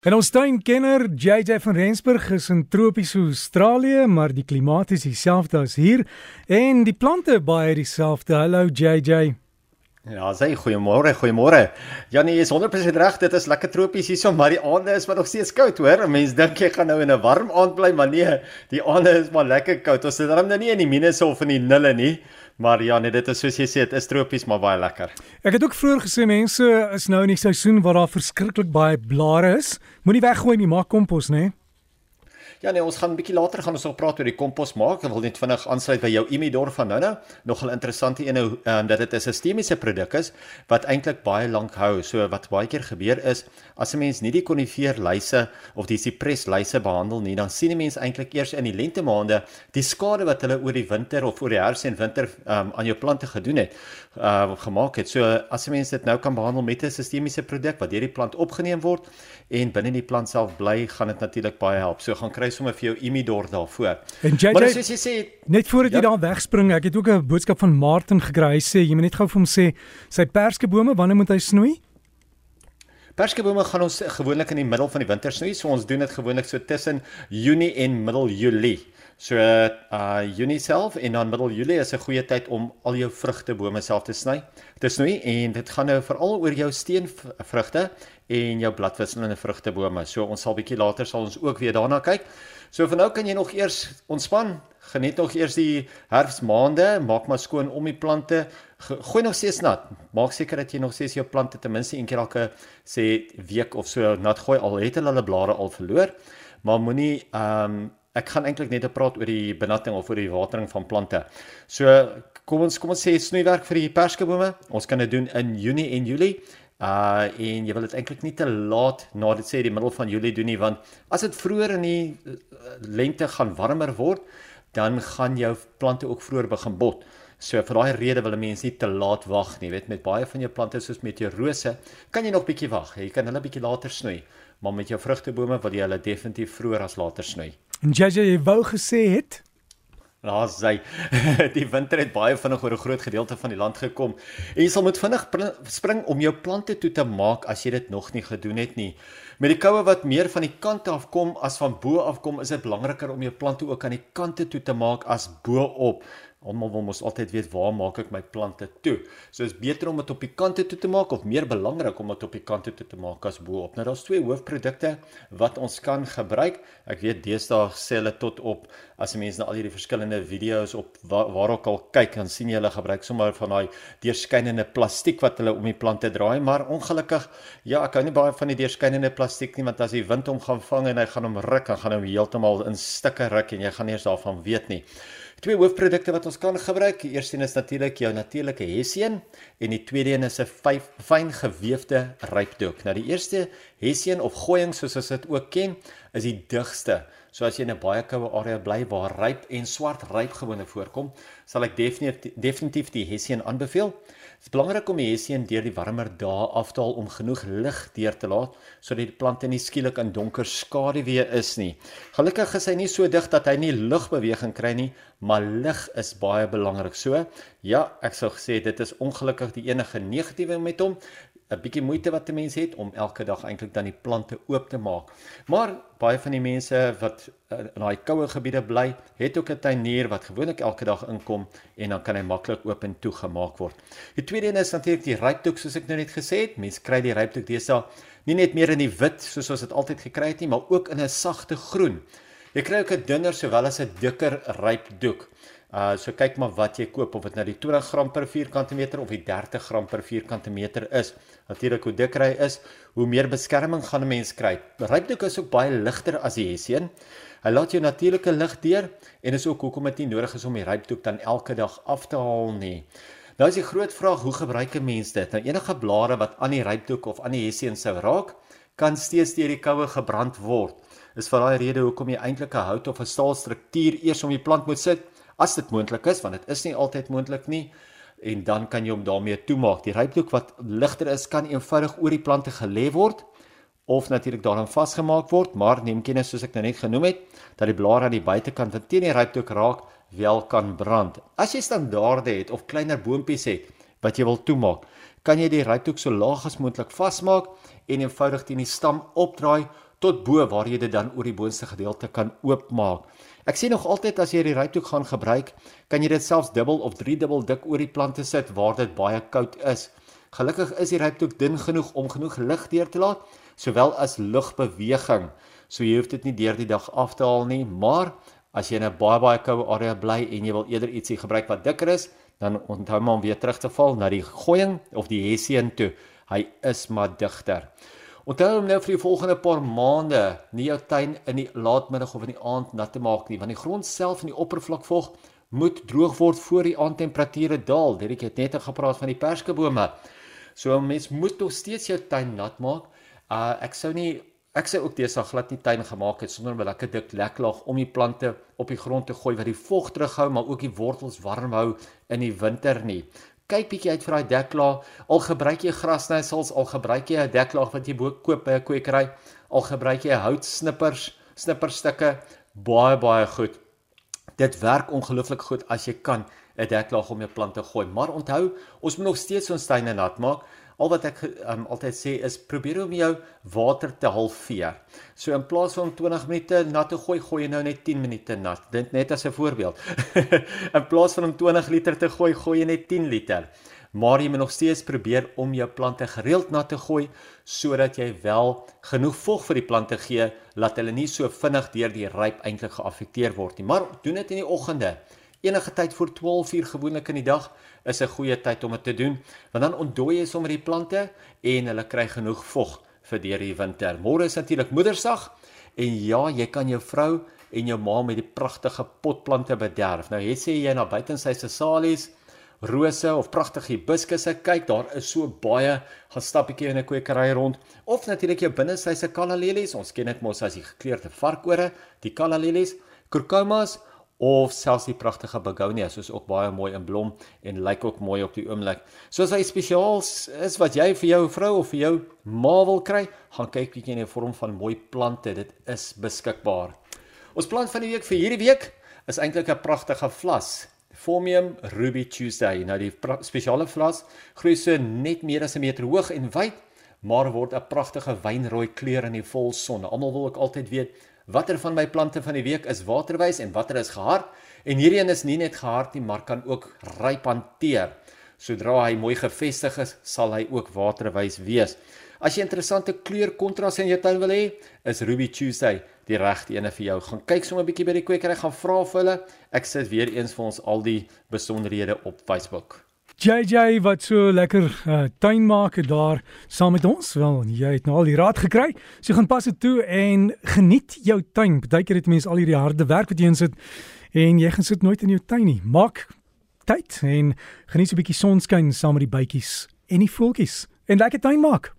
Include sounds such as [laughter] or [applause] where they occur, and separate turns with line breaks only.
En ons tuinkenner JJ van Rensburg is in tropiese Australië, maar die klimaat is dieselfde as hier en die plante baie dieselfde. Hallo JJ.
Ja, sê goeiemôre, goeiemôre. Janie is 100% reg, dit is lekker tropies hierso, maar die aande is maar nog steeds koud, hoor. Mense dink jy gaan nou in 'n warm aand bly, maar nee, die aande is maar lekker koud. Ons sit dan nou nie in die minus of in die nulle nie. Maar ja, nee, dit is soos jy sê, dit is tropies maar baie lekker.
Ek het ook vroeër gesê mense is nou in die seisoen waar daar verskriklik baie blare is. Moenie weggooi nie, maak kompos, nê? Nee?
Ja nee, ons gaan 'n bietjie later gaan ons nog praat oor die kompos maak. Ek wil net vinnig aansluit by jou Imidor van nou-nou. Nogal interessante een nou um, dat dit 'n sistemiese produk is wat eintlik baie lank hou. So wat baie keer gebeur is as 'n mens nie die konifeerlyse of die sipreslyse behandel nie, dan sien 'n mens eintlik eers in die lente maande die skade wat hulle oor die winter of oor die herfs en winter um, aan jou plante gedoen het, uh gemaak het. So as 'n mens dit nou kan behandel met 'n sistemiese produk wat deur die plant opgeneem word en binne die plant self bly, gaan dit natuurlik baie help. So gaan kry kry sommer vir jou Imidor daarvoor.
En JJ, maar soos jy sê, net voordat ja? jy daar wegspring, ek het ook 'n boodskap van Martin gekry. Hy sê jy moet net gou vir hom sê sy perskebome, wanneer moet hy snoei?
Perskebome gaan ons gewoonlik in die middel van die winter snoei. So ons doen dit gewoonlik so tussen Junie en middel Julie. So uh Junie self en dan middel Julie is 'n goeie tyd om al jou vrugtebome self te sny. Te snoei en dit gaan nou veral oor jou steenvrugte en jou bladwisselende vrugtebome. So ons sal bietjie later sal ons ook weer daarna kyk. So vir nou kan jy nog eers ontspan. Geniet nog eers die herfsmaande, maak maar skoon om die plante. Gooi nog steeds nat. Maak seker dat jy nog steeds jou plante ten minste een keer elke sê week of so nat gooi al het hulle hulle blare al verloor. Maar moenie ehm um, ek gaan eintlik net praat oor die benatting of oor die watering van plante. So kom ons kom ons sê snoeiwerk vir die perskebome. Ons kan dit doen in Junie en Julie. Uh en jy wil dit eintlik nie te laat na dit sê die middel van Julie doen nie want as dit vroeër in die uh, lente gaan warmer word, dan gaan jou plante ook vroeër begin bot. So vir daai rede wil mense nie te laat wag nie. Jy weet met baie van jou plante soos met jou rose, kan jy nog bietjie wag. Jy kan hulle bietjie later snoei, maar met jou vrugtebome wil jy hulle definitief vroeër as later snoei.
En JJ, jy wou gesê het
Laat [laughs] sy die winter het baie vinnig oor 'n groot gedeelte van die land gekom. En jy sal moet vinnig spring om jou plante toe te maak as jy dit nog nie gedoen het nie. Met die koue wat meer van die kante af kom as van bo af kom, is dit belangriker om jou plante ook aan die kante toe te maak as bo op. Almal wil mos altyd weet waar maak ek my plante toe. So is beter om dit op die kante toe te maak of meer belangrik om dit op die kante toe te maak as bo-op. Nou daar's twee hoofprodukte wat ons kan gebruik. Ek weet deesdae sê hulle tot op as mense na al hierdie verskillende video's op waar ook al kyk, dan sien jy hulle gebruik sommer van daai deurskynende plastiek wat hulle om die plante draai, maar ongelukkig ja, ek hou nie baie van die deurskynende plastiek nie want as die wind hom gaan vang en hy gaan hom ruk, dan gaan hom heeltemal in stukke ruk en jy gaan nie eens daarvan weet nie. Twee hoofprodukte wat ons kan gebruik. Die eerste een is natuurlik jou natuurlike hessian en die tweede een is 'n fyn gewefte rypdoek. Nou die eerste hessian of gooiing soos ons dit ook ken, is die digste. So as jy in 'n baie koue area bly waar ryp en swart ryp gewone voorkom, sal ek definitief definitief die hessian aanbeveel. Dit is belangrik om die hessian deur die warmer dae af te haal om genoeg lig deur te laat sodat die plante nie skielik in donker skaduwee is nie. Gelukkig is hy nie so dig dat hy nie lugbeweging kry nie, maar lig is baie belangrik. So, ja, ek sou gesê dit is ongelukkig die enige negatiewe met hom. 'n bietjie moeite wat 'n mens het om elke dag eintlik dan die plante oop te maak. Maar baie van die mense wat in daai koue gebiede bly, het ook 'n tuinier wat gewoonlik elke dag inkom en dan kan hy maklik oop en toe gemaak word. Die tweede een is natuurlik die rypdoek soos ek nou net gesê het. Mense kry die rypdoek deesdae nie net meer in die wit soos ons dit altyd gekry het nie, maar ook in 'n sagte groen. Jy kry ook 'n dunner sowel as 'n dikker rypdoek. Uh so kyk maar wat jy koop of dit nou die 20 gram per vierkante meter of die 30 gram per vierkante meter is. Natuurlik hoe dikker hy is, hoe meer beskerming gaan 'n mens kry. Rypdoek is ook baie ligter as die hessian. Hy laat jou natuurlike lig deur en is ook hoekom dit nie nodig is om die rypdoek dan elke dag af te haal nie. Nou is die groot vraag, hoe gebruik 'n mens dit? Nou enige blare wat aan die rypdoek of aan die hessian sou raak, kan steeds deur die koue gebrand word. Is vir daai rede hoekom jy eintlik 'n hout of 'n staal struktuur eers om die plant moet sit as dit moontlik is want dit is nie altyd moontlik nie en dan kan jy hom daarmee toemaak. Die rypdoek wat ligter is kan eenvoudig oor die plante gelê word of natuurlik daaraan vasgemaak word, maar neem kennis soos ek nou net genoem het dat die blare aan die buitekant wat teen die rypdoek raak wel kan brand. As jy standaarde het of kleiner boontjies het wat jy wil toemaak, kan jy die rypdoek so laag as moontlik vasmaak en eenvoudig teen die stam opdraai tot bo waar jy dit dan oor die boonste gedeelte kan oopmaak. Ek sê nog altyd as jy die ryptoek gaan gebruik, kan jy dit selfs dubbel of drie dubbel dik oor die plante sit waar dit baie koud is. Gelukkig is die ryptoek dun genoeg om genoeg lig deur te laat, sowel as lugbeweging. So jy hoef dit nie deur die dag af te haal nie, maar as jy in 'n baie baie koue area bly en jy wil eerder ietsie gebruik wat dikker is, dan onthou maar om weer terug te val na die gooiing of die hessien toe. Hy is maar digter. Onthou om nou vir die volgende paar maande nie jou tuin in die laatmiddag of in die aand nat te maak nie, want die grond self en die oppervlakvog moet droog word voor die aandtemperature daal. Dit het net gepraat van die perskebome. So 'n mens moet nog steeds jou tuin nat maak. Uh ek sou nie ek sou ook deesdae glad nie tuin gemaak het sonder 'n lekker dik leklaag om die plante op die grond te gooi wat die vog terughou, maar ook die wortels warm hou in die winter nie kyk bietjie uit vir daai deklaag. Al gebruik jy grasnysels, al gebruik jy 'n deklaag wat jy koop by 'n kwekery, al gebruik jy houtsnippers, snipperstukke, baie baie goed. Dit werk ongelooflik goed as jy kan 'n deklaag om jou plante gooi. Maar onthou, ons moet nog steeds ons tuine nat maak. Al wat ek um, altyd sê is probeer om jou water te halveer. So in plaas van 20 minute nat te gooi, gooi jy nou net 10 minute nat. Dit net as 'n voorbeeld. [laughs] in plaas van om 20 liter te gooi, gooi jy net 10 liter. Maar jy moet nog steeds probeer om jou plante gereeld nat te gooi sodat jy wel genoeg vog vir die plante gee, laat hulle nie so vinnig deur die ryp eintlik geaffekteer word nie. Maar doen dit in die oggende. Enige tyd voor 12:00 gewoonlik in die dag is 'n goeie tyd om dit te doen, want dan ontdooi jy sommer die plante en hulle kry genoeg vog vir deur die winter. Môre is natuurlik Moedersdag en ja, jy kan jou vrou en jou ma met die pragtige potplante bederf. Nou het sê jy na buitensy se salies rose of pragtige hibiskusse kyk daar is so baie gaan stappietjie in 'n kwekery rond of natuurlik jou binnensy se kalla lelies ons ken dit mos as die gekleurde varkore die kalla lelies kurkumas of selfs die pragtige begonia soos ook baie mooi in blom en lyk ook mooi op die oomblik. Soos hy spesiaal is wat jy vir jou vrou of vir jou ma wil kry, gaan kyk bietjie in die vorm van mooi plante. Dit is beskikbaar. Ons plant van die week vir hierdie week is eintlik 'n pragtige vlas. Formium Ruby Tuesday. Nou die spesiale vlas groei so net meer as 'n meter hoog en wyd, maar word 'n pragtige wynrooi kleur in die volson. Almal wil ook altyd weet watter van my plante van die week is waterwys en watter is gehard en hierdie een is nie net gehard nie maar kan ook ryp hanteer. Sodra hy mooi gefestig is, sal hy ook waterwys wees. As jy interessante kleurkontras in jou tuin wil hê, is Ruby Tuesday die regte ene vir jou. Gaan kyk sommer 'n bietjie by die kwekery, gaan vra vir hulle. Ek sit weer eens vir ons al die besonderhede op Facebook.
JJ wat so lekker uh, tuin maak daar saam met ons. Wel, jy het nou al die raad gekry. So gaan pas dit toe en geniet jou tuin. Partykeer het mense al hierdie harde werk wat jy insit en jy gaan sit nooit in jou tuin nie. Maak tyd en geniet 'n bietjie sonskyn saam met die bytjies en die voeltjies en lekker tuin maak.